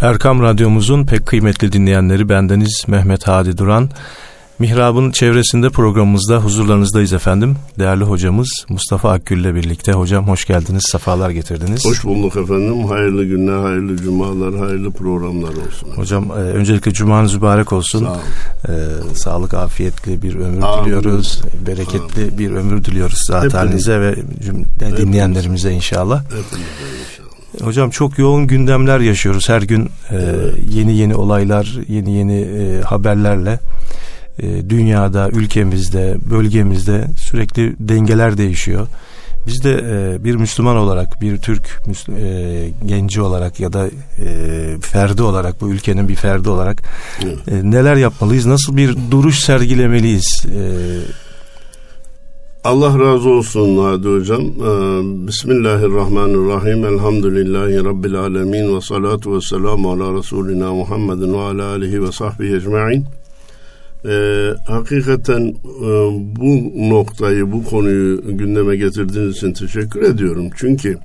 Erkam Radyomuzun pek kıymetli dinleyenleri bendeniz Mehmet Hadi Duran. Mihrab'ın çevresinde programımızda huzurlarınızdayız efendim. Değerli hocamız Mustafa Akgül ile birlikte. Hocam hoş geldiniz, sefalar getirdiniz. Hoş bulduk efendim. Hayırlı günler, hayırlı cumalar, hayırlı programlar olsun. Hocam e, öncelikle cumanız mübarek olsun. Sağ Ee, sağlık, afiyetli bir ömür Amin. diliyoruz. Bereketli Amin. bir ömür diliyoruz zateninize ve cümle, dinleyenlerimize inşallah. İnşallah. Hocam çok yoğun gündemler yaşıyoruz. Her gün e, yeni yeni olaylar, yeni yeni e, haberlerle e, dünyada, ülkemizde, bölgemizde sürekli dengeler değişiyor. Biz de e, bir Müslüman olarak, bir Türk e, genci olarak ya da ferdi olarak, bu ülkenin bir ferdi olarak neler yapmalıyız? Nasıl bir duruş sergilemeliyiz? Allah razı olsun Hadi Hocam. Bismillahirrahmanirrahim. Elhamdülillahi Rabbil alemin. Ve salatu ve selamu ala Resulina Muhammedin ve ala alihi ve sahbihi ecma'in. Ee, hakikaten e, bu noktayı, bu konuyu gündeme getirdiğiniz için teşekkür ediyorum. Çünkü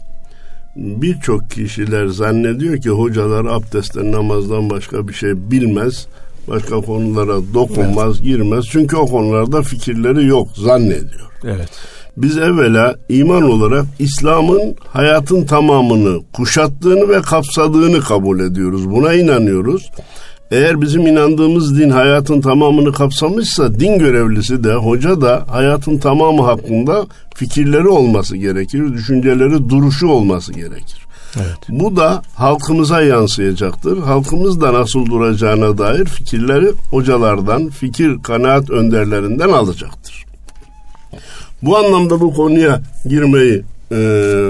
birçok kişiler zannediyor ki hocalar abdestten, namazdan başka bir şey bilmez. Başka konulara dokunmaz, evet. girmez. Çünkü o konularda fikirleri yok zannediyor. Evet. Biz evvela iman olarak İslam'ın hayatın tamamını kuşattığını ve kapsadığını kabul ediyoruz. Buna inanıyoruz. Eğer bizim inandığımız din hayatın tamamını kapsamışsa din görevlisi de hoca da hayatın tamamı hakkında fikirleri olması gerekir, düşünceleri, duruşu olması gerekir. Evet. Bu da halkımıza yansıyacaktır. Halkımız da nasıl duracağına dair fikirleri hocalardan, fikir kanaat önderlerinden alacaktır. Bu anlamda bu konuya girmeyi e,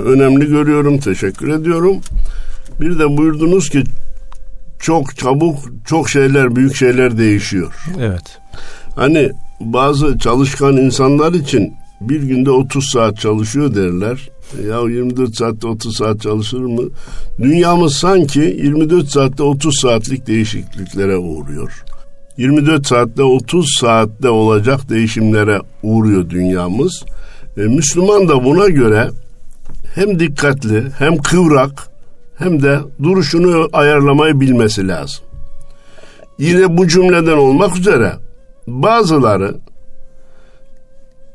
önemli görüyorum, teşekkür ediyorum. Bir de buyurdunuz ki çok çabuk çok şeyler büyük şeyler değişiyor. Evet. Hani bazı çalışkan insanlar için bir günde 30 saat çalışıyor derler. Ya 24 saatte 30 saat çalışır mı? Dünyamız sanki 24 saatte 30 saatlik değişikliklere uğruyor. 24 saatte 30 saatte olacak değişimlere uğruyor dünyamız. E, Müslüman da buna göre hem dikkatli hem kıvrak hem de duruşunu ayarlamayı bilmesi lazım. Yine bu cümleden olmak üzere bazıları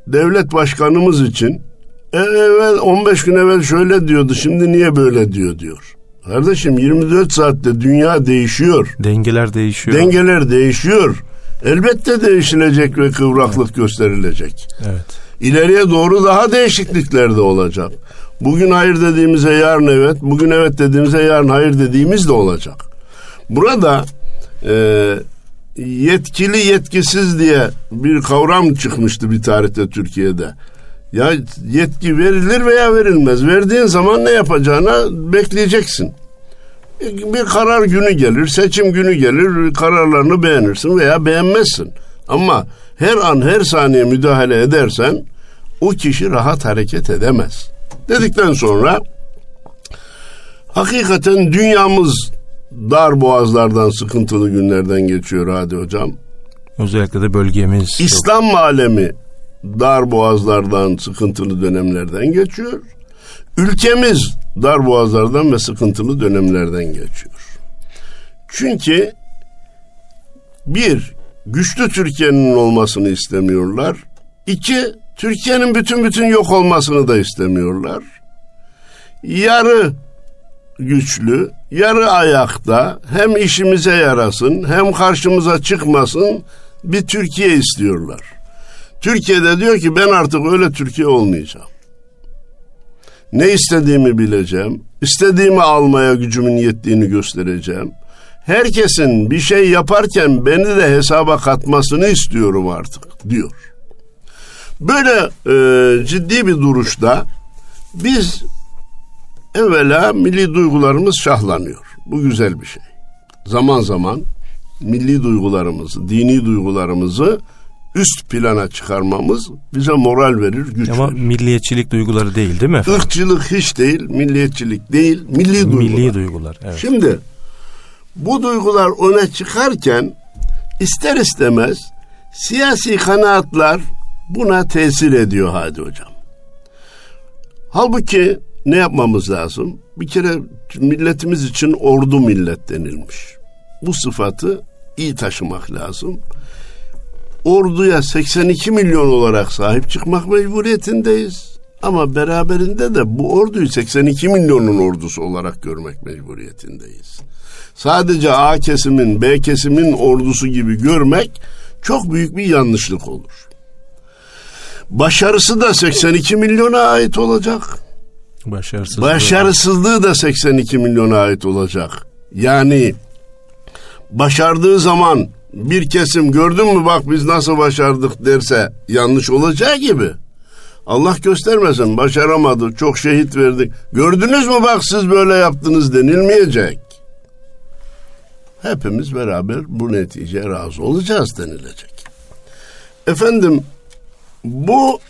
devlet başkanımız için e, evvel 15 gün evvel şöyle diyordu şimdi niye böyle diyor diyor. Kardeşim 24 saatte dünya değişiyor. Dengeler değişiyor. Dengeler değişiyor. Elbette değişilecek ve kıvraklık evet. gösterilecek. Evet. İleriye doğru daha değişiklikler de olacak. Bugün hayır dediğimize yarın evet, bugün evet dediğimize yarın hayır dediğimiz de olacak. Burada e, yetkili yetkisiz diye bir kavram çıkmıştı bir tarihte Türkiye'de. Ya yetki verilir veya verilmez. Verdiğin zaman ne yapacağına bekleyeceksin. Bir karar günü gelir, seçim günü gelir, kararlarını beğenirsin veya beğenmezsin. Ama her an her saniye müdahale edersen o kişi rahat hareket edemez dedikten sonra hakikaten dünyamız dar boğazlardan sıkıntılı günlerden geçiyor hadi hocam. Özellikle de bölgemiz. İslam çok... alemi dar boğazlardan sıkıntılı dönemlerden geçiyor. Ülkemiz dar boğazlardan ve sıkıntılı dönemlerden geçiyor. Çünkü bir, güçlü Türkiye'nin olmasını istemiyorlar. İki, Türkiye'nin bütün bütün yok olmasını da istemiyorlar. Yarı güçlü, yarı ayakta hem işimize yarasın hem karşımıza çıkmasın bir Türkiye istiyorlar. Türkiye'de diyor ki ben artık öyle Türkiye olmayacağım. Ne istediğimi bileceğim, istediğimi almaya gücümün yettiğini göstereceğim. Herkesin bir şey yaparken beni de hesaba katmasını istiyorum artık diyor. Böyle e, ciddi bir duruşta biz evvela milli duygularımız şahlanıyor. Bu güzel bir şey. Zaman zaman milli duygularımızı, dini duygularımızı üst plana çıkarmamız bize moral verir, güç Ama verir. milliyetçilik duyguları değil değil mi efendim? Irkçılık hiç değil, milliyetçilik değil, milli duygular. Milli duygular, evet. Şimdi bu duygular öne çıkarken ister istemez siyasi kanaatlar buna tesir ediyor Hadi Hocam. Halbuki ne yapmamız lazım? Bir kere milletimiz için ordu millet denilmiş. Bu sıfatı iyi taşımak lazım. Orduya 82 milyon olarak sahip çıkmak mecburiyetindeyiz. Ama beraberinde de bu orduyu 82 milyonun ordusu olarak görmek mecburiyetindeyiz. Sadece A kesimin, B kesimin ordusu gibi görmek çok büyük bir yanlışlık olur. Başarısı da 82 milyona ait olacak. Başarısızlığı, Başarısızlığı da 82 milyona ait olacak. Yani başardığı zaman bir kesim gördün mü bak biz nasıl başardık derse yanlış olacağı gibi. Allah göstermesin başaramadı çok şehit verdik. Gördünüz mü bak siz böyle yaptınız denilmeyecek. Hepimiz beraber bu neticeye razı olacağız denilecek. Efendim bu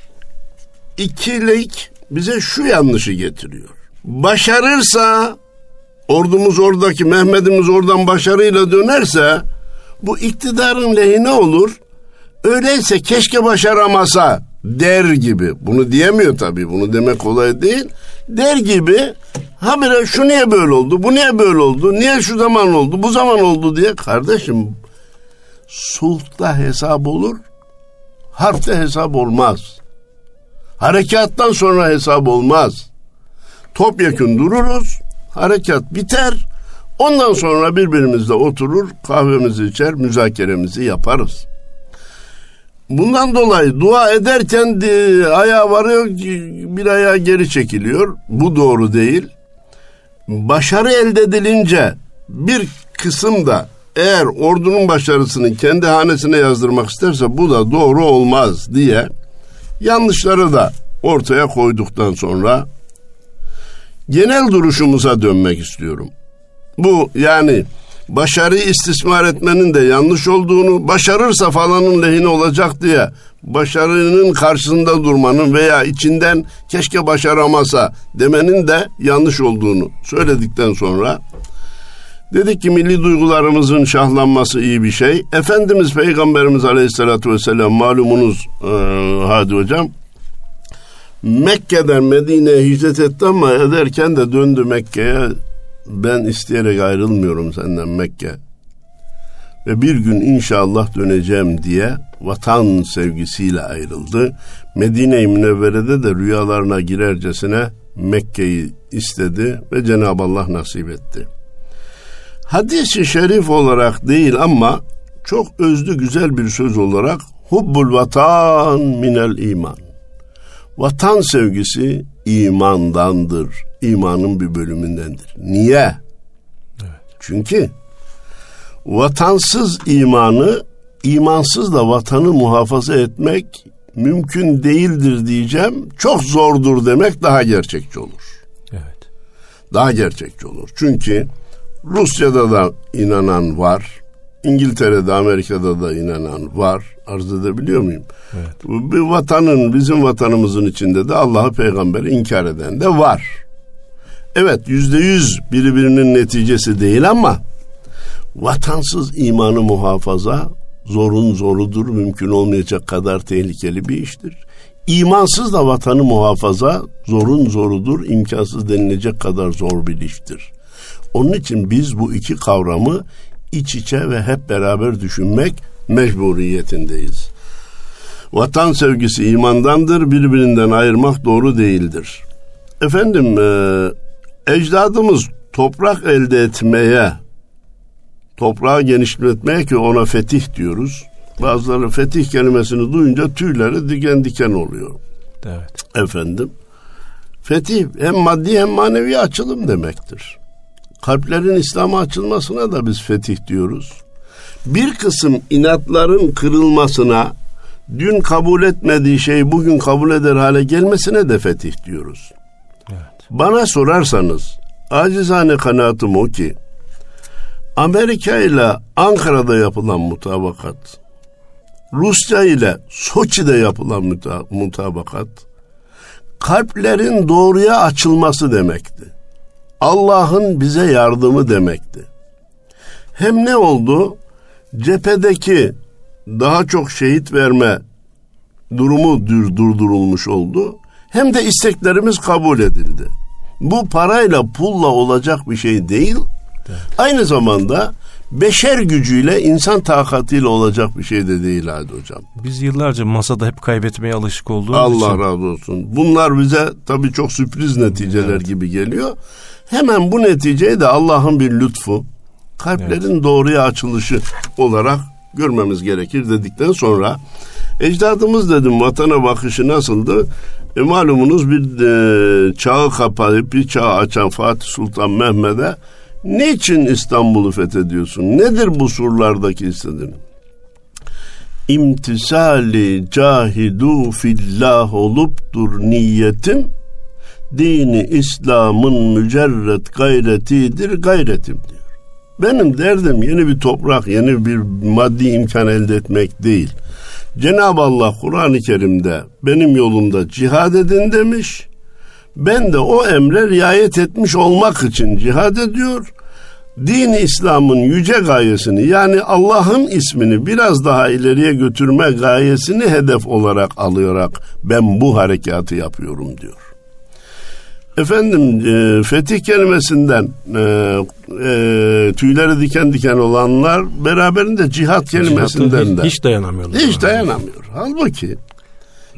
ikilik bize şu yanlışı getiriyor. Başarırsa ordumuz oradaki Mehmet'imiz oradan başarıyla dönerse bu iktidarın lehine olur. Öyleyse keşke başaramasa der gibi. Bunu diyemiyor tabii. Bunu demek kolay değil. Der gibi habire şu niye böyle oldu? Bu niye böyle oldu? Niye şu zaman oldu? Bu zaman oldu diye kardeşim sulhta hesap olur. Harpte hesap olmaz. Harekattan sonra hesap olmaz. Topyekun dururuz. Harekat biter. Ondan sonra birbirimizle oturur, kahvemizi içer, müzakeremizi yaparız. Bundan dolayı dua ederken de ayağa varıyor, bir ayağa geri çekiliyor. Bu doğru değil. Başarı elde edilince bir kısım da eğer ordunun başarısını kendi hanesine yazdırmak isterse bu da doğru olmaz diye yanlışları da ortaya koyduktan sonra genel duruşumuza dönmek istiyorum. Bu yani başarıyı istismar etmenin de yanlış olduğunu, başarırsa falanın lehine olacak diye başarının karşısında durmanın veya içinden keşke başaramasa demenin de yanlış olduğunu söyledikten sonra dedik ki milli duygularımızın şahlanması iyi bir şey. Efendimiz Peygamberimiz Aleyhisselatü Vesselam malumunuz e, Hadi Hocam Mekke'den Medine'ye hicret etti ama ederken de döndü Mekke'ye ben isteyerek ayrılmıyorum senden Mekke. Ve bir gün inşallah döneceğim diye vatan sevgisiyle ayrıldı. Medine-i Münevvere'de de rüyalarına girercesine Mekke'yi istedi ve Cenab-ı Allah nasip etti. Hadis-i şerif olarak değil ama çok özlü güzel bir söz olarak hubbul vatan minel iman. Vatan sevgisi imandandır. İmanın bir bölümündendir. Niye? Evet. Çünkü vatansız imanı imansız da vatanı muhafaza etmek mümkün değildir diyeceğim. Çok zordur demek daha gerçekçi olur. Evet. Daha gerçekçi olur. Çünkü Rusya'da da inanan var. İngiltere'de, Amerika'da da inanan var. Arz edebiliyor muyum? Evet. Bir vatanın, bizim vatanımızın içinde de Allah'ı peygamberi inkar eden de var. Evet yüzde yüz birbirinin neticesi değil ama vatansız imanı muhafaza zorun zorudur, mümkün olmayacak kadar tehlikeli bir iştir. İmansız da vatanı muhafaza zorun zorudur, imkansız denilecek kadar zor bir iştir. Onun için biz bu iki kavramı iç içe ve hep beraber düşünmek mecburiyetindeyiz. Vatan sevgisi imandandır, birbirinden ayırmak doğru değildir. Efendim, e, ecdadımız toprak elde etmeye, toprağı genişletmeye ki ona fetih diyoruz. Bazıları fetih kelimesini duyunca tüyleri diken diken oluyor. Evet. Efendim, fetih hem maddi hem manevi açılım demektir kalplerin İslam'a açılmasına da biz fetih diyoruz. Bir kısım inatların kırılmasına, dün kabul etmediği şeyi bugün kabul eder hale gelmesine de fetih diyoruz. Evet. Bana sorarsanız acizane kanaatim o ki Amerika ile Ankara'da yapılan mutabakat, Rusya ile Soçi'de yapılan mutabakat, kalplerin doğruya açılması demekti. Allah'ın bize yardımı demekti. Hem ne oldu? Cephedeki daha çok şehit verme durumu durdurulmuş oldu. Hem de isteklerimiz kabul edildi. Bu parayla pulla olacak bir şey değil. Evet. Aynı zamanda beşer gücüyle insan takatiyle olacak bir şey de değil hadi hocam. Biz yıllarca masada hep kaybetmeye alışık olduğumuz Allah için. razı olsun. Bunlar bize tabii çok sürpriz neticeler evet. gibi geliyor. Hemen bu neticeyi de Allah'ın bir lütfu, kalplerin evet. doğruya açılışı olarak görmemiz gerekir dedikten sonra ecdadımız dedim vatana bakışı nasıldı? E, malumunuz bir e, çağı kapayıp bir çağı açan Fatih Sultan Mehmet'e niçin İstanbul'u fethediyorsun? Nedir bu surlardaki istediğin? İmtisali cahidu fillah oluptur niyetim dini İslam'ın mücerret gayretidir gayretim diyor. Benim derdim yeni bir toprak, yeni bir maddi imkan elde etmek değil. Cenab-ı Allah Kur'an-ı Kerim'de benim yolumda cihad edin demiş. Ben de o emre riayet etmiş olmak için cihad ediyor. Din İslam'ın yüce gayesini yani Allah'ın ismini biraz daha ileriye götürme gayesini hedef olarak alarak ben bu harekatı yapıyorum diyor. Efendim e, fetih kelimesinden e, e, tüyleri diken diken olanlar beraberinde cihat kelimesinden hiç, de. Hiç dayanamıyorlar. Hiç dayanamıyor. Halbuki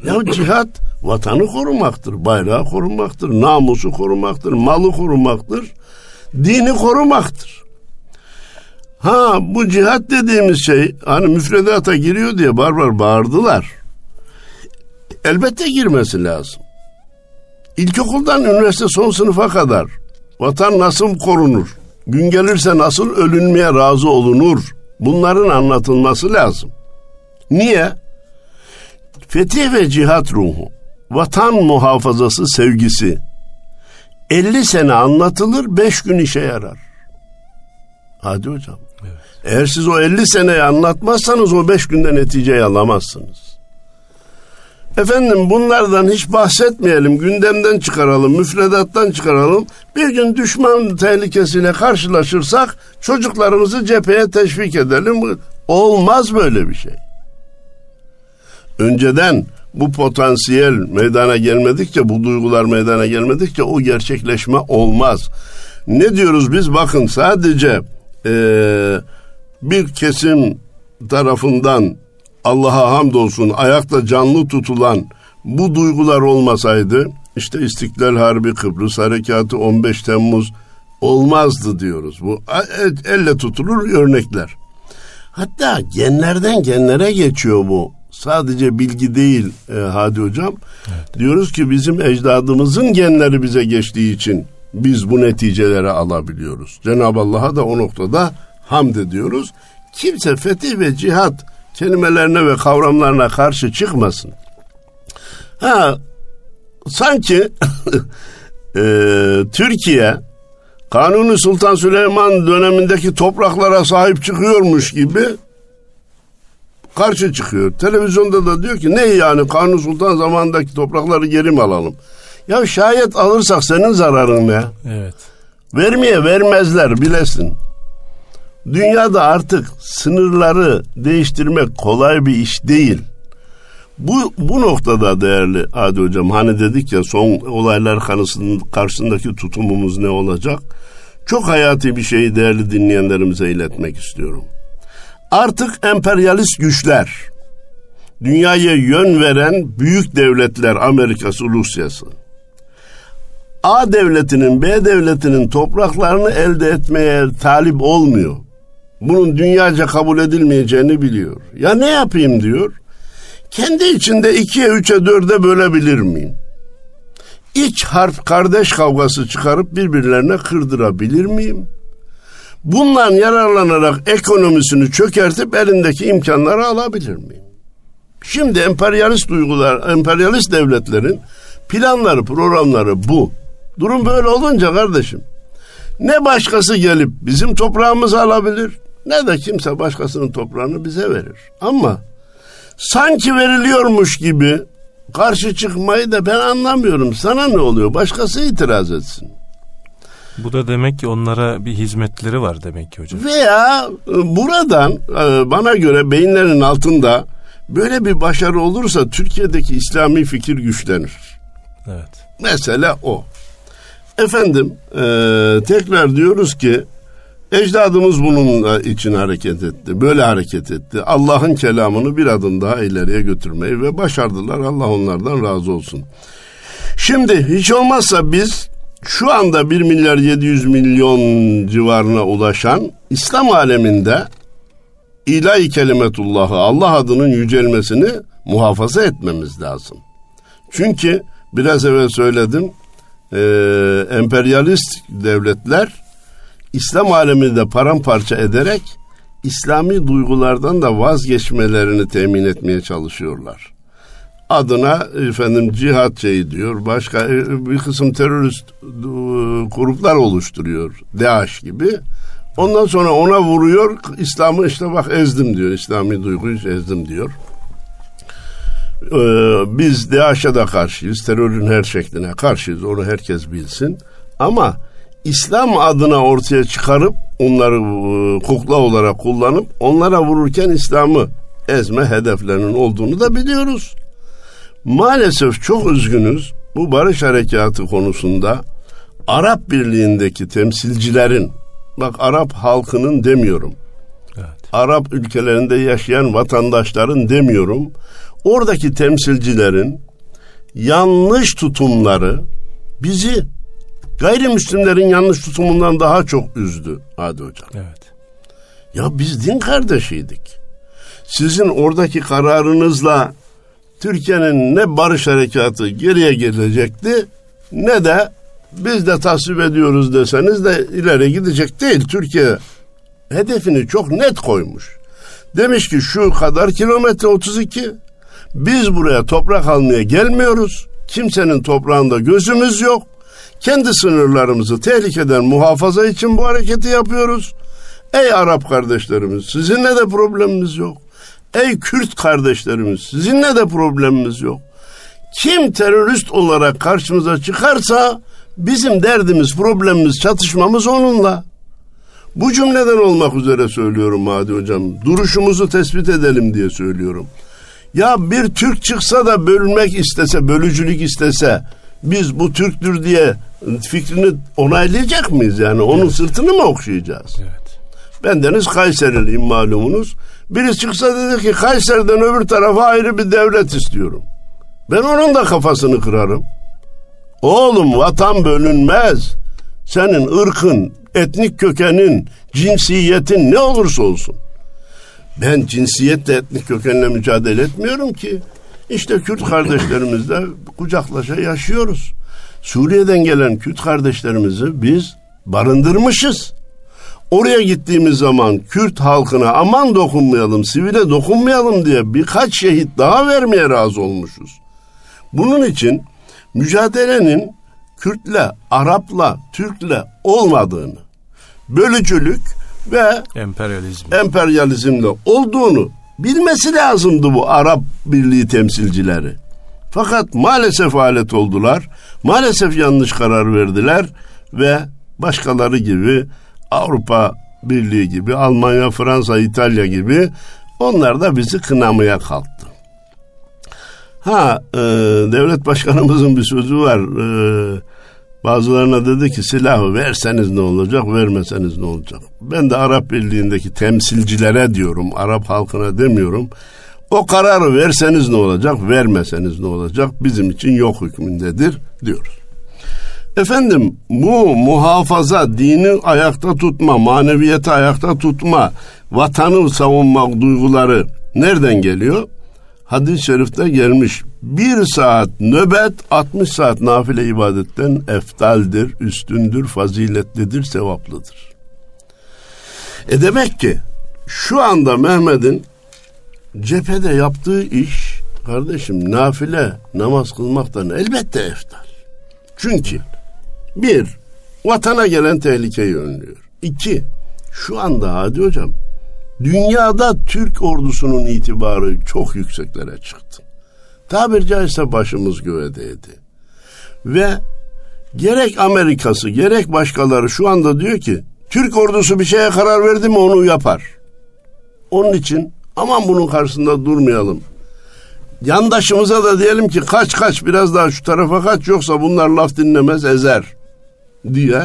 ya cihat vatanı korumaktır, bayrağı korumaktır, namusu korumaktır, malı korumaktır, dini korumaktır. Ha bu cihat dediğimiz şey hani müfredata giriyor diye barbar bağırdılar. Elbette girmesi lazım. İlkokuldan üniversite son sınıfa kadar vatan nasıl korunur? Gün gelirse nasıl ölünmeye razı olunur? Bunların anlatılması lazım. Niye? Fetih ve cihat ruhu, vatan muhafazası sevgisi 50 sene anlatılır, 5 gün işe yarar. Hadi hocam. Evet. Eğer siz o 50 seneyi anlatmazsanız o 5 günde neticeyi alamazsınız. Efendim bunlardan hiç bahsetmeyelim, gündemden çıkaralım, müfredattan çıkaralım. Bir gün düşman tehlikesiyle karşılaşırsak çocuklarımızı cepheye teşvik edelim. Olmaz böyle bir şey. Önceden bu potansiyel meydana gelmedikçe, bu duygular meydana gelmedikçe o gerçekleşme olmaz. Ne diyoruz biz? Bakın sadece e, bir kesim tarafından Allah'a hamdolsun ayakta canlı tutulan bu duygular olmasaydı işte İstiklal Harbi Kıbrıs Harekatı 15 Temmuz olmazdı diyoruz. Bu elle tutulur örnekler. Hatta genlerden genlere geçiyor bu. Sadece bilgi değil e, Hadi Hocam. Evet. Diyoruz ki bizim ecdadımızın genleri bize geçtiği için biz bu neticeleri alabiliyoruz. Cenab-ı Allah'a da o noktada hamd ediyoruz. Kimse fetih ve cihat kelimelerine ve kavramlarına karşı çıkmasın. Ha sanki e, Türkiye Kanuni Sultan Süleyman dönemindeki topraklara sahip çıkıyormuş gibi karşı çıkıyor. Televizyonda da diyor ki ne yani Kanuni Sultan zamanındaki toprakları geri mi alalım? Ya şayet alırsak senin zararın ne? Evet. Vermeye vermezler bilesin. Dünyada artık sınırları değiştirmek kolay bir iş değil. Bu, bu noktada değerli Adi Hocam hani dedik ya son olaylar karşısındaki tutumumuz ne olacak? Çok hayati bir şeyi değerli dinleyenlerimize iletmek istiyorum. Artık emperyalist güçler, dünyaya yön veren büyük devletler Amerika'sı, Rusya'sı, A devletinin, B devletinin topraklarını elde etmeye talip olmuyor bunun dünyaca kabul edilmeyeceğini biliyor. Ya ne yapayım diyor. Kendi içinde ikiye, üçe, dörde bölebilir miyim? İç harf kardeş kavgası çıkarıp birbirlerine kırdırabilir miyim? Bundan yararlanarak ekonomisini çökertip elindeki imkanları alabilir miyim? Şimdi emperyalist duygular, emperyalist devletlerin planları, programları bu. Durum böyle olunca kardeşim ne başkası gelip bizim toprağımızı alabilir ne de kimse başkasının toprağını bize verir. Ama sanki veriliyormuş gibi karşı çıkmayı da ben anlamıyorum. Sana ne oluyor? Başkası itiraz etsin. Bu da demek ki onlara bir hizmetleri var demek ki hocam. Veya e, buradan e, bana göre beyinlerin altında böyle bir başarı olursa Türkiye'deki İslami fikir güçlenir. Evet. Mesela o. Efendim e, tekrar diyoruz ki ecdadımız bunun için hareket etti. Böyle hareket etti. Allah'ın kelamını bir adım daha ileriye götürmeyi ve başardılar. Allah onlardan razı olsun. Şimdi hiç olmazsa biz şu anda 1 milyar 700 milyon civarına ulaşan İslam aleminde ilahi kelimetullahı Allah adının yücelmesini muhafaza etmemiz lazım. Çünkü biraz evvel söyledim e, emperyalist devletler İslam alemini de paramparça ederek İslami duygulardan da vazgeçmelerini temin etmeye çalışıyorlar. Adına efendim cihat şeyi diyor. Başka e, bir kısım terörist e, gruplar oluşturuyor. DAEŞ gibi. Ondan sonra ona vuruyor. İslam'ı işte bak ezdim diyor. İslami duyguyu ezdim diyor. Ee, biz DAEŞ'e de karşıyız. Terörün her şekline karşıyız. Onu herkes bilsin. Ama İslam adına ortaya çıkarıp onları e, kukla olarak kullanıp onlara vururken İslam'ı ezme hedeflerinin olduğunu da biliyoruz. Maalesef çok üzgünüz bu barış harekatı konusunda Arap Birliği'ndeki temsilcilerin bak Arap halkının demiyorum. Evet. Arap ülkelerinde yaşayan vatandaşların demiyorum. Oradaki temsilcilerin yanlış tutumları bizi gayrimüslimlerin yanlış tutumundan daha çok üzdü Hadi hocam. Evet. Ya biz din kardeşiydik. Sizin oradaki kararınızla Türkiye'nin ne barış harekatı geriye gelecekti ne de biz de tasvip ediyoruz deseniz de ileri gidecek değil. Türkiye hedefini çok net koymuş. Demiş ki şu kadar kilometre 32 biz buraya toprak almaya gelmiyoruz. Kimsenin toprağında gözümüz yok. Kendi sınırlarımızı tehlikeden muhafaza için bu hareketi yapıyoruz. Ey Arap kardeşlerimiz sizinle de problemimiz yok. Ey Kürt kardeşlerimiz sizinle de problemimiz yok. Kim terörist olarak karşımıza çıkarsa bizim derdimiz, problemimiz, çatışmamız onunla. Bu cümleden olmak üzere söylüyorum Hadi Hocam. Duruşumuzu tespit edelim diye söylüyorum. Ya bir Türk çıksa da bölünmek istese, bölücülük istese biz bu Türktür diye fikrini onaylayacak mıyız yani? Onun evet. sırtını mı okşayacağız? Evet. Ben Deniz Kayseriliyim malumunuz. Biri çıksa dedi ki Kayseri'den öbür tarafa ayrı bir devlet istiyorum. Ben onun da kafasını kırarım. Oğlum vatan bölünmez. Senin ırkın, etnik kökenin, cinsiyetin ne olursa olsun. Ben cinsiyetle etnik kökenle mücadele etmiyorum ki. İşte Kürt kardeşlerimizle kucaklaşa yaşıyoruz. Suriye'den gelen Kürt kardeşlerimizi biz barındırmışız. Oraya gittiğimiz zaman Kürt halkına aman dokunmayalım, sivile dokunmayalım diye birkaç şehit daha vermeye razı olmuşuz. Bunun için mücadelenin Kürtle, Arapla, Türkle olmadığını, bölücülük ve emperyalizm. emperyalizmle olduğunu bilmesi lazımdı bu Arap Birliği temsilcileri. Fakat maalesef alet oldular. Maalesef yanlış karar verdiler ve başkaları gibi Avrupa Birliği gibi Almanya, Fransa, İtalya gibi onlar da bizi kınamaya kalktı. Ha e, devlet başkanımızın bir sözü var. E, bazılarına dedi ki silahı verseniz ne olacak, vermeseniz ne olacak? Ben de Arap Birliği'ndeki temsilcilere diyorum, Arap halkına demiyorum. O kararı verseniz ne olacak, vermeseniz ne olacak? Bizim için yok hükmündedir diyoruz. Efendim bu muhafaza, dini ayakta tutma, maneviyeti ayakta tutma, vatanı savunmak duyguları nereden geliyor? Hadis-i şerifte gelmiş. Bir saat nöbet 60 saat nafile ibadetten eftaldir, üstündür, faziletlidir, sevaplıdır. E demek ki şu anda Mehmet'in cephede yaptığı iş kardeşim nafile namaz kılmaktan elbette eftal. Çünkü bir, vatana gelen tehlikeyi önlüyor. İki, şu anda Hadi Hocam, dünyada Türk ordusunun itibarı çok yükseklere çıktı. Tabir caizse başımız göğedeydi. Ve gerek Amerikası gerek başkaları şu anda diyor ki Türk ordusu bir şeye karar verdi mi onu yapar. Onun için aman bunun karşısında durmayalım. Yandaşımıza da diyelim ki kaç kaç biraz daha şu tarafa kaç yoksa bunlar laf dinlemez ezer. diye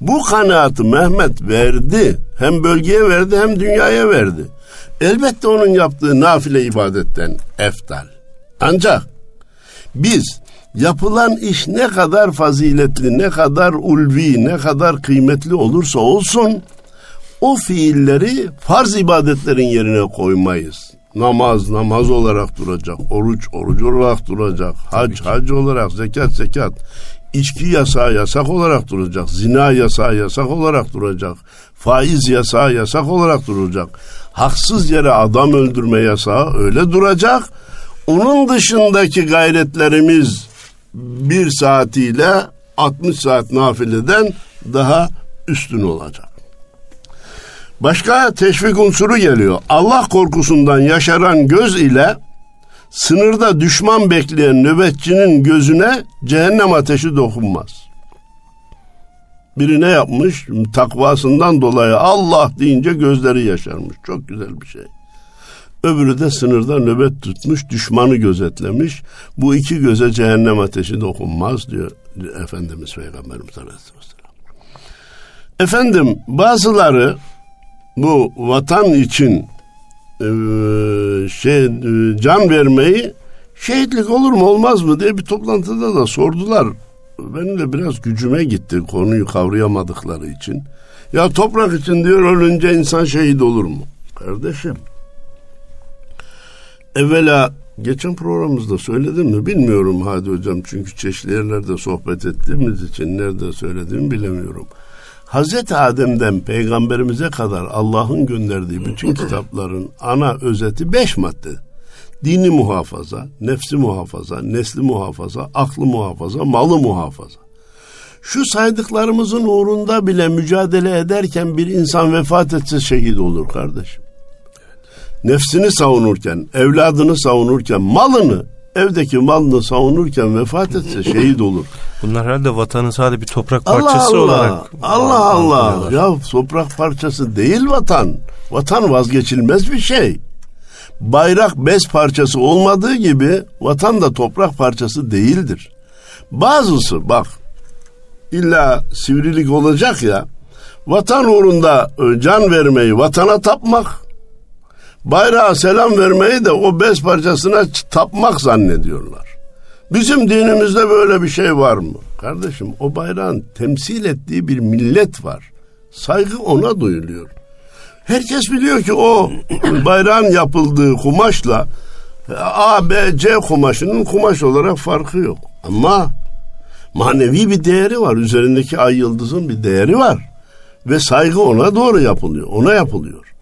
bu kanaatı Mehmet verdi. Hem bölgeye verdi hem dünyaya verdi. Elbette onun yaptığı nafile ibadetten eftal. Ancak biz yapılan iş ne kadar faziletli, ne kadar ulvi, ne kadar kıymetli olursa olsun o fiilleri farz ibadetlerin yerine koymayız. Namaz namaz olarak duracak, oruç oruç olarak duracak, hac hac olarak, zekat zekat, içki yasağı yasak olarak duracak, zina yasağı yasak olarak duracak, faiz yasağı yasak olarak duracak, haksız yere adam öldürme yasağı öyle duracak. Onun dışındaki gayretlerimiz bir saatiyle 60 saat nafileden daha üstün olacak. Başka teşvik unsuru geliyor. Allah korkusundan yaşaran göz ile sınırda düşman bekleyen nöbetçinin gözüne cehennem ateşi dokunmaz. Biri ne yapmış? Takvasından dolayı Allah deyince gözleri yaşarmış. Çok güzel bir şey. Öbürü de sınırda nöbet tutmuş, düşmanı gözetlemiş. Bu iki göze cehennem ateşi dokunmaz diyor Efendimiz Peygamberimiz Aleyhisselam. Efendim bazıları bu vatan için e, şey e, can vermeyi şehitlik olur mu olmaz mı diye bir toplantıda da sordular. Benim de biraz gücüme gitti konuyu kavrayamadıkları için. Ya toprak için diyor ölünce insan şehit olur mu? Kardeşim evvela geçen programımızda söyledim mi bilmiyorum Hadi Hocam çünkü çeşitli yerlerde sohbet ettiğimiz için nerede söylediğimi bilemiyorum. Hazreti Adem'den peygamberimize kadar Allah'ın gönderdiği bütün kitapların ana özeti beş madde. Dini muhafaza, nefsi muhafaza, nesli muhafaza, aklı muhafaza, malı muhafaza. Şu saydıklarımızın uğrunda bile mücadele ederken bir insan vefat etse şehit olur kardeşim. Nefsini savunurken, evladını savunurken, malını, evdeki malını savunurken vefat etse şehit olur. Bunlar herhalde vatanın sadece bir toprak parçası Allah Allah, olarak. Allah Allah. Ya toprak parçası değil vatan. Vatan vazgeçilmez bir şey. Bayrak bez parçası olmadığı gibi vatan da toprak parçası değildir. Bazısı bak illa sivrilik olacak ya vatan uğrunda can vermeyi vatana tapmak bayrağa selam vermeyi de o bez parçasına tapmak zannediyorlar. Bizim dinimizde böyle bir şey var mı? Kardeşim o bayrağın temsil ettiği bir millet var. Saygı ona duyuluyor. Herkes biliyor ki o bayrağın yapıldığı kumaşla A, B, C kumaşının kumaş olarak farkı yok. Ama manevi bir değeri var. Üzerindeki ay yıldızın bir değeri var. Ve saygı ona doğru yapılıyor. Ona yapılıyor.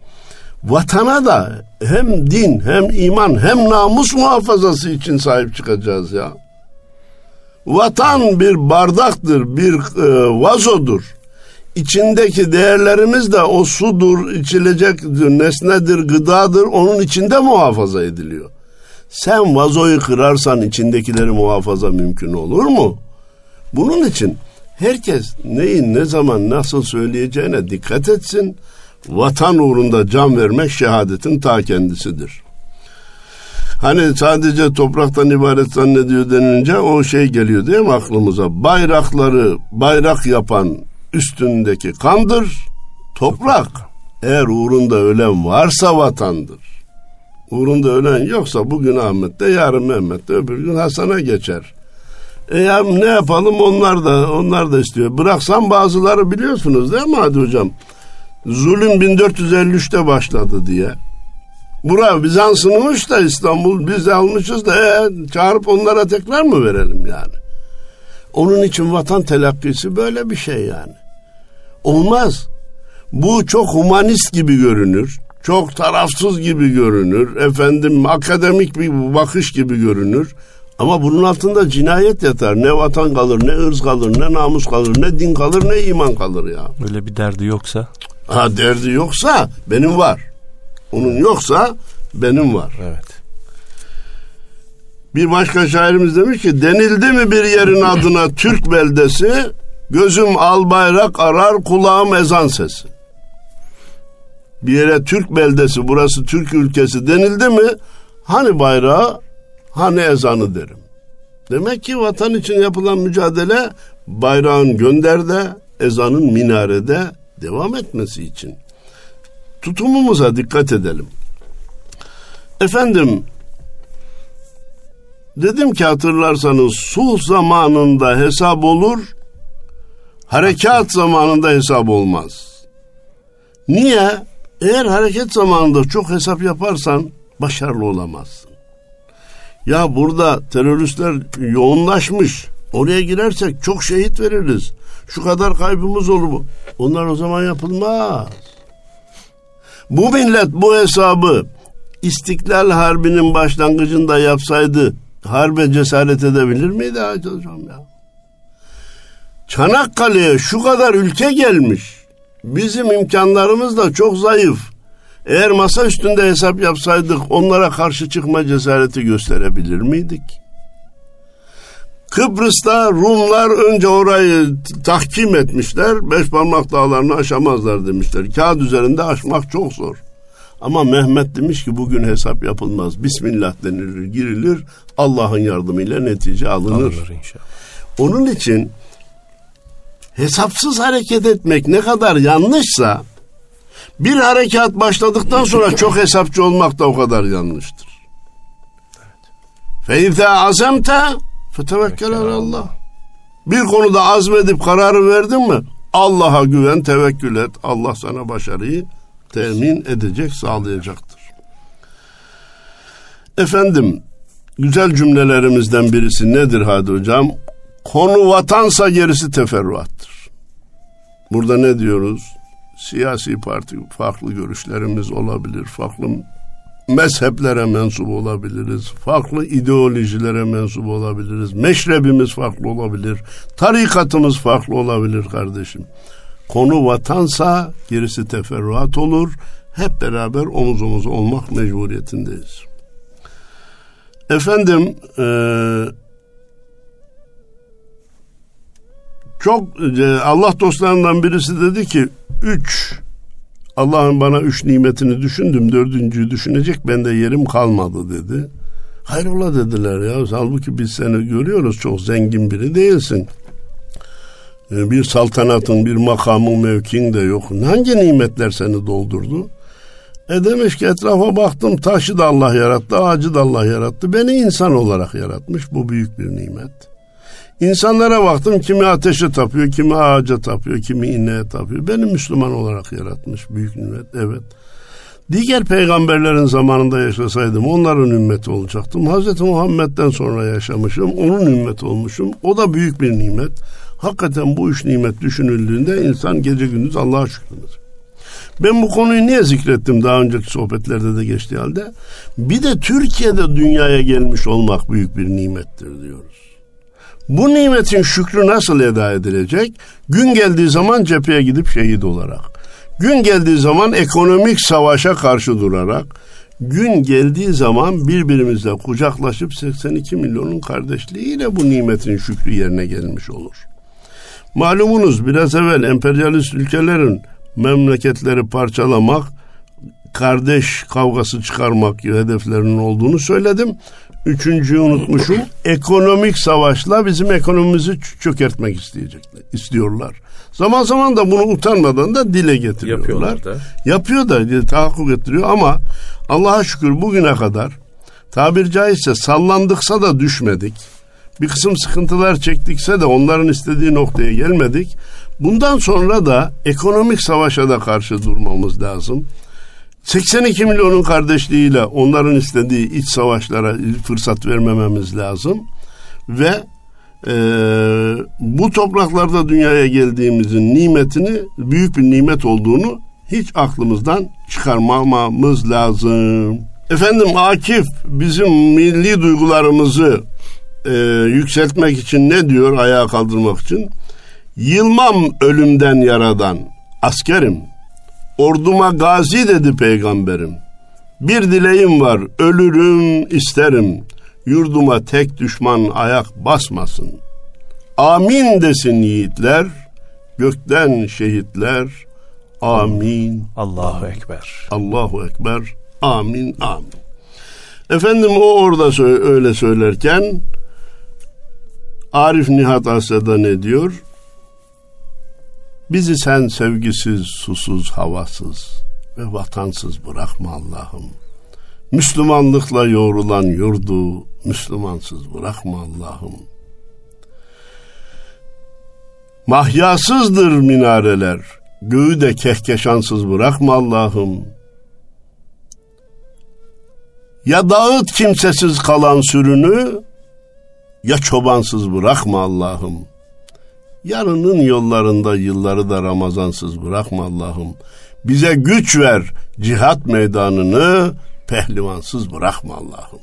Vatana da hem din hem iman hem namus muhafazası için sahip çıkacağız ya. Vatan bir bardaktır, bir e, vazodur. İçindeki değerlerimiz de o sudur, içilecek nesnedir, gıdadır. Onun içinde muhafaza ediliyor. Sen vazoyu kırarsan içindekileri muhafaza mümkün olur mu? Bunun için herkes neyin ne zaman nasıl söyleyeceğine dikkat etsin. Vatan uğrunda can vermek şehadetin ta kendisidir. Hani sadece topraktan ibaret zannediyor denince o şey geliyor değil mi aklımıza? Bayrakları bayrak yapan üstündeki kandır, toprak. Eğer uğrunda ölen varsa vatandır. Uğrunda ölen yoksa bugün Ahmet'te, yarın Mehmet'te, öbür gün Hasan'a geçer. E ya ne yapalım onlar da onlar da istiyor. Bıraksam bazıları biliyorsunuz değil mi Hadi Hocam? Zulüm 1453'te başladı diye. Bura Bizans'ınmış da İstanbul biz de almışız da e, çağırıp onlara tekrar mı verelim yani? Onun için vatan telakkisi böyle bir şey yani. Olmaz. Bu çok humanist gibi görünür. Çok tarafsız gibi görünür. Efendim akademik bir bakış gibi görünür. Ama bunun altında cinayet yatar. Ne vatan kalır, ne ırz kalır, ne namus kalır, ne din kalır, ne iman kalır ya. Öyle bir derdi yoksa? Ha derdi yoksa benim var. Onun yoksa benim var. Evet. Bir başka şairimiz demiş ki denildi mi bir yerin adına Türk beldesi gözüm al bayrak arar kulağım ezan sesi. Bir yere Türk beldesi burası Türk ülkesi denildi mi hani bayrağı hani ezanı derim. Demek ki vatan için yapılan mücadele bayrağın gönderde, ezanın minarede devam etmesi için. Tutumumuza dikkat edelim. Efendim dedim ki hatırlarsanız sulh zamanında hesap olur, harekat zamanında hesap olmaz. Niye? Eğer hareket zamanında çok hesap yaparsan başarılı olamazsın. Ya burada teröristler yoğunlaşmış. Oraya girersek çok şehit veririz. Şu kadar kaybımız olur mu? Onlar o zaman yapılmaz. Bu millet bu hesabı İstiklal Harbi'nin başlangıcında yapsaydı harbe cesaret edebilir miydi hocam ya? Çanakkale'ye şu kadar ülke gelmiş. Bizim imkanlarımız da çok zayıf. Eğer masa üstünde hesap yapsaydık onlara karşı çıkma cesareti gösterebilir miydik? Kıbrıs'ta Rumlar önce orayı tahkim etmişler. Beş parmak dağlarını aşamazlar demişler. Kağıt üzerinde aşmak çok zor. Ama Mehmet demiş ki bugün hesap yapılmaz. Bismillah denilir, girilir. Allah'ın yardımıyla netice alınır. alınır inşallah. Onun için hesapsız hareket etmek ne kadar yanlışsa bir harekat başladıktan sonra çok hesapçı olmak da o kadar yanlıştır. Feyze azemte fetevekkel Allah. Bir konuda azmedip kararı verdin mi? Allah'a güven, tevekkül et. Allah sana başarıyı temin edecek, sağlayacaktır. Efendim, güzel cümlelerimizden birisi nedir Hadi Hocam? Konu vatansa gerisi teferruattır. Burada ne diyoruz? Siyasi parti farklı görüşlerimiz olabilir, farklı mezheplere mensup olabiliriz, farklı ideolojilere mensup olabiliriz, meşrebimiz farklı olabilir, tarikatımız farklı olabilir kardeşim. Konu vatansa gerisi teferruat olur. Hep beraber omuz omuz olmak mecburiyetindeyiz. Efendim e, çok e, Allah dostlarından birisi dedi ki üç Allah'ın bana üç nimetini düşündüm dördüncüyü düşünecek bende yerim kalmadı dedi. Hayrola dediler ya halbuki biz seni görüyoruz çok zengin biri değilsin. E, bir saltanatın, bir makamın, mevkin de yok. Hangi nimetler seni doldurdu? E demiş ki etrafa baktım taşı da Allah yarattı, ağacı da Allah yarattı. Beni insan olarak yaratmış. Bu büyük bir nimet. İnsanlara baktım kimi ateşe tapıyor, kimi ağaca tapıyor, kimi ineğe tapıyor. Beni Müslüman olarak yaratmış. Büyük nimet, evet. Diğer peygamberlerin zamanında yaşasaydım onların ümmeti olacaktım. Hazreti Muhammed'den sonra yaşamışım, onun ümmeti olmuşum. O da büyük bir nimet. Hakikaten bu üç nimet düşünüldüğünde insan gece gündüz Allah'a şükürler. Ben bu konuyu niye zikrettim daha önceki sohbetlerde de geçtiği halde? Bir de Türkiye'de dünyaya gelmiş olmak büyük bir nimettir diyoruz. Bu nimetin şükrü nasıl eda edilecek? Gün geldiği zaman cepheye gidip şehit olarak. Gün geldiği zaman ekonomik savaşa karşı durarak. Gün geldiği zaman birbirimizle kucaklaşıp 82 milyonun kardeşliğiyle bu nimetin şükrü yerine gelmiş olur. Malumunuz biraz evvel emperyalist ülkelerin memleketleri parçalamak, kardeş kavgası çıkarmak hedeflerinin olduğunu söyledim. Üçüncüyü unutmuşum. Ekonomik savaşla bizim ekonomimizi çökertmek isteyecekler, istiyorlar. Zaman zaman da bunu utanmadan da dile getiriyorlar. Da. Yapıyor da tahakkuk ettiriyor ama Allah'a şükür bugüne kadar tabir caizse sallandıksa da düşmedik bir kısım sıkıntılar çektikse de onların istediği noktaya gelmedik. Bundan sonra da ekonomik savaşa da karşı durmamız lazım. 82 milyonun kardeşliğiyle onların istediği iç savaşlara fırsat vermememiz lazım. Ve e, bu topraklarda dünyaya geldiğimizin nimetini büyük bir nimet olduğunu hiç aklımızdan çıkarmamamız lazım. Efendim Akif bizim milli duygularımızı e, yükseltmek için ne diyor ayağa kaldırmak için? Yılmam ölümden yaradan askerim. Orduma gazi dedi peygamberim. Bir dileğim var ölürüm isterim. Yurduma tek düşman ayak basmasın. Amin desin yiğitler. Gökten şehitler. Amin. Allahu Ekber. Allahu Ekber. Amin. Amin. Efendim o orada öyle söylerken Arif Nihat Asya'da ne diyor? Bizi sen sevgisiz, susuz, havasız ve vatansız bırakma Allah'ım. Müslümanlıkla yoğrulan yurdu Müslümansız bırakma Allah'ım. Mahyasızdır minareler, göğü de kehkeşansız bırakma Allah'ım. Ya dağıt kimsesiz kalan sürünü, ya çobansız bırakma Allah'ım. Yarının yollarında yılları da Ramazansız bırakma Allah'ım. Bize güç ver cihat meydanını pehlivansız bırakma Allah'ım.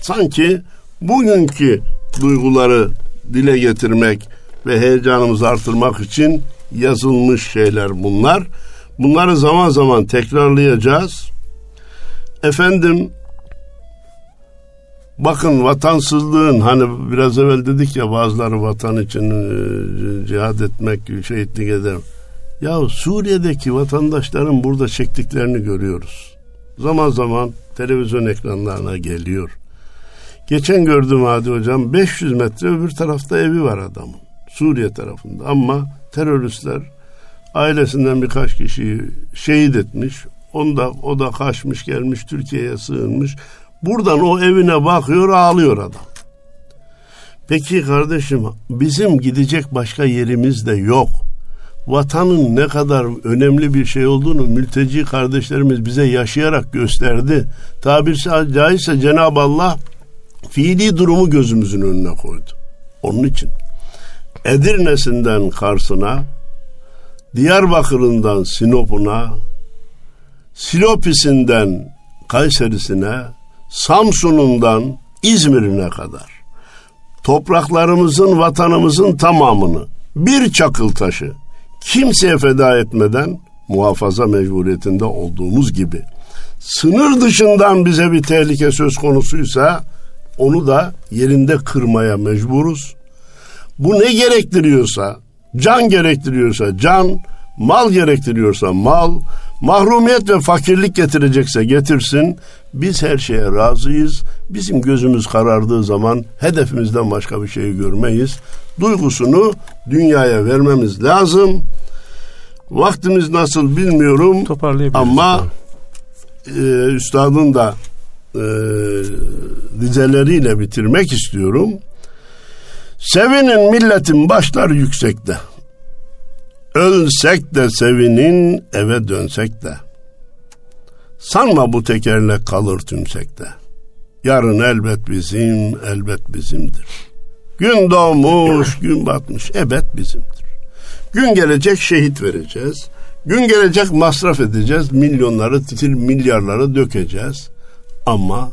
Sanki bugünkü duyguları dile getirmek ve heyecanımızı artırmak için yazılmış şeyler bunlar. Bunları zaman zaman tekrarlayacağız. Efendim bakın vatansızlığın hani biraz evvel dedik ya bazıları vatan için e, cihad etmek, şehitlik eder. Ya Suriye'deki vatandaşların burada çektiklerini görüyoruz. Zaman zaman televizyon ekranlarına geliyor. Geçen gördüm Hadi Hocam 500 metre öbür tarafta evi var adamın. Suriye tarafında ama teröristler ailesinden birkaç kişiyi şehit etmiş. Onda o da kaçmış gelmiş Türkiye'ye sığınmış. Buradan o evine bakıyor ağlıyor adam. Peki kardeşim bizim gidecek başka yerimiz de yok. Vatanın ne kadar önemli bir şey olduğunu mülteci kardeşlerimiz bize yaşayarak gösterdi. Tabirse caizse Cenab-ı Allah fiili durumu gözümüzün önüne koydu. Onun için Edirne'sinden Kars'ına, Diyarbakır'ından Sinop'una, Silopisinden Kayseri'sine, Samsun'undan İzmir'ine kadar topraklarımızın, vatanımızın tamamını bir çakıl taşı kimseye feda etmeden muhafaza mecburiyetinde olduğumuz gibi sınır dışından bize bir tehlike söz konusuysa onu da yerinde kırmaya mecburuz. Bu ne gerektiriyorsa, can gerektiriyorsa can, mal gerektiriyorsa mal, mahrumiyet ve fakirlik getirecekse getirsin. Biz her şeye razıyız. Bizim gözümüz karardığı zaman hedefimizden başka bir şey görmeyiz. Duygusunu dünyaya vermemiz lazım. Vaktimiz nasıl bilmiyorum ama e, üstadın da e, dizeleriyle bitirmek istiyorum. Sevinin milletin başlar yüksekte. Ölsek de sevinin eve dönsek de. Sanma bu tekerlek kalır tümsekte. Yarın elbet bizim, elbet bizimdir. Gün doğmuş, gün batmış, ebed bizimdir. Gün gelecek şehit vereceğiz. Gün gelecek masraf edeceğiz. Milyonları, titir milyarları dökeceğiz. Ama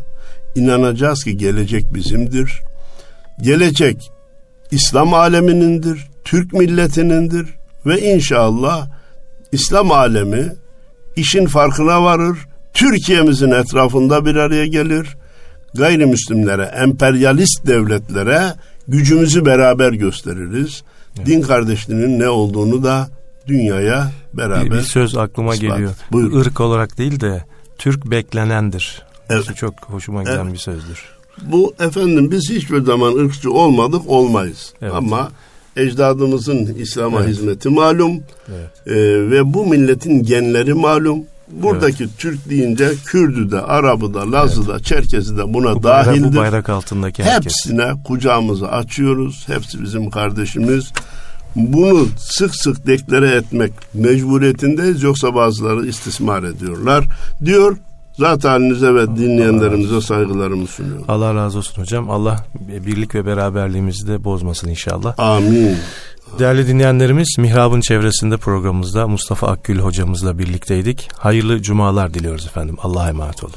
inanacağız ki gelecek bizimdir. Gelecek İslam aleminindir, Türk milletinindir ve inşallah İslam alemi işin farkına varır. Türkiye'mizin etrafında bir araya gelir. Gayrimüslimlere, emperyalist devletlere gücümüzü beraber gösteririz. Evet. Din kardeşliğinin ne olduğunu da dünyaya beraber bir, bir söz aklıma ispat. geliyor. Buyurun. Irk olarak değil de Türk beklenendir. Evet. Bu çok hoşuma giden evet. bir sözdür. Bu efendim biz hiçbir zaman ırkçı olmadık olmayız. Evet. Ama ecdadımızın İslam'a evet. hizmeti malum evet. ee, ve bu milletin genleri malum. Buradaki evet. Türk deyince Kürdü de, Arabı da, Lazı da, evet. Çerkezi de buna bu bayrak, dahildir. Bu bayrak altındaki herkes. Hepsine kucağımızı açıyoruz. Hepsi bizim kardeşimiz. Bunu sık sık deklare etmek mecburiyetindeyiz. Yoksa bazıları istismar ediyorlar. Diyor Zat halinize ve dinleyenlerimize saygılarımı sunuyorum. Allah razı olsun hocam. Allah birlik ve beraberliğimizi de bozmasın inşallah. Amin. Değerli dinleyenlerimiz Mihrab'ın çevresinde programımızda Mustafa Akgül hocamızla birlikteydik. Hayırlı cumalar diliyoruz efendim. Allah'a emanet olun.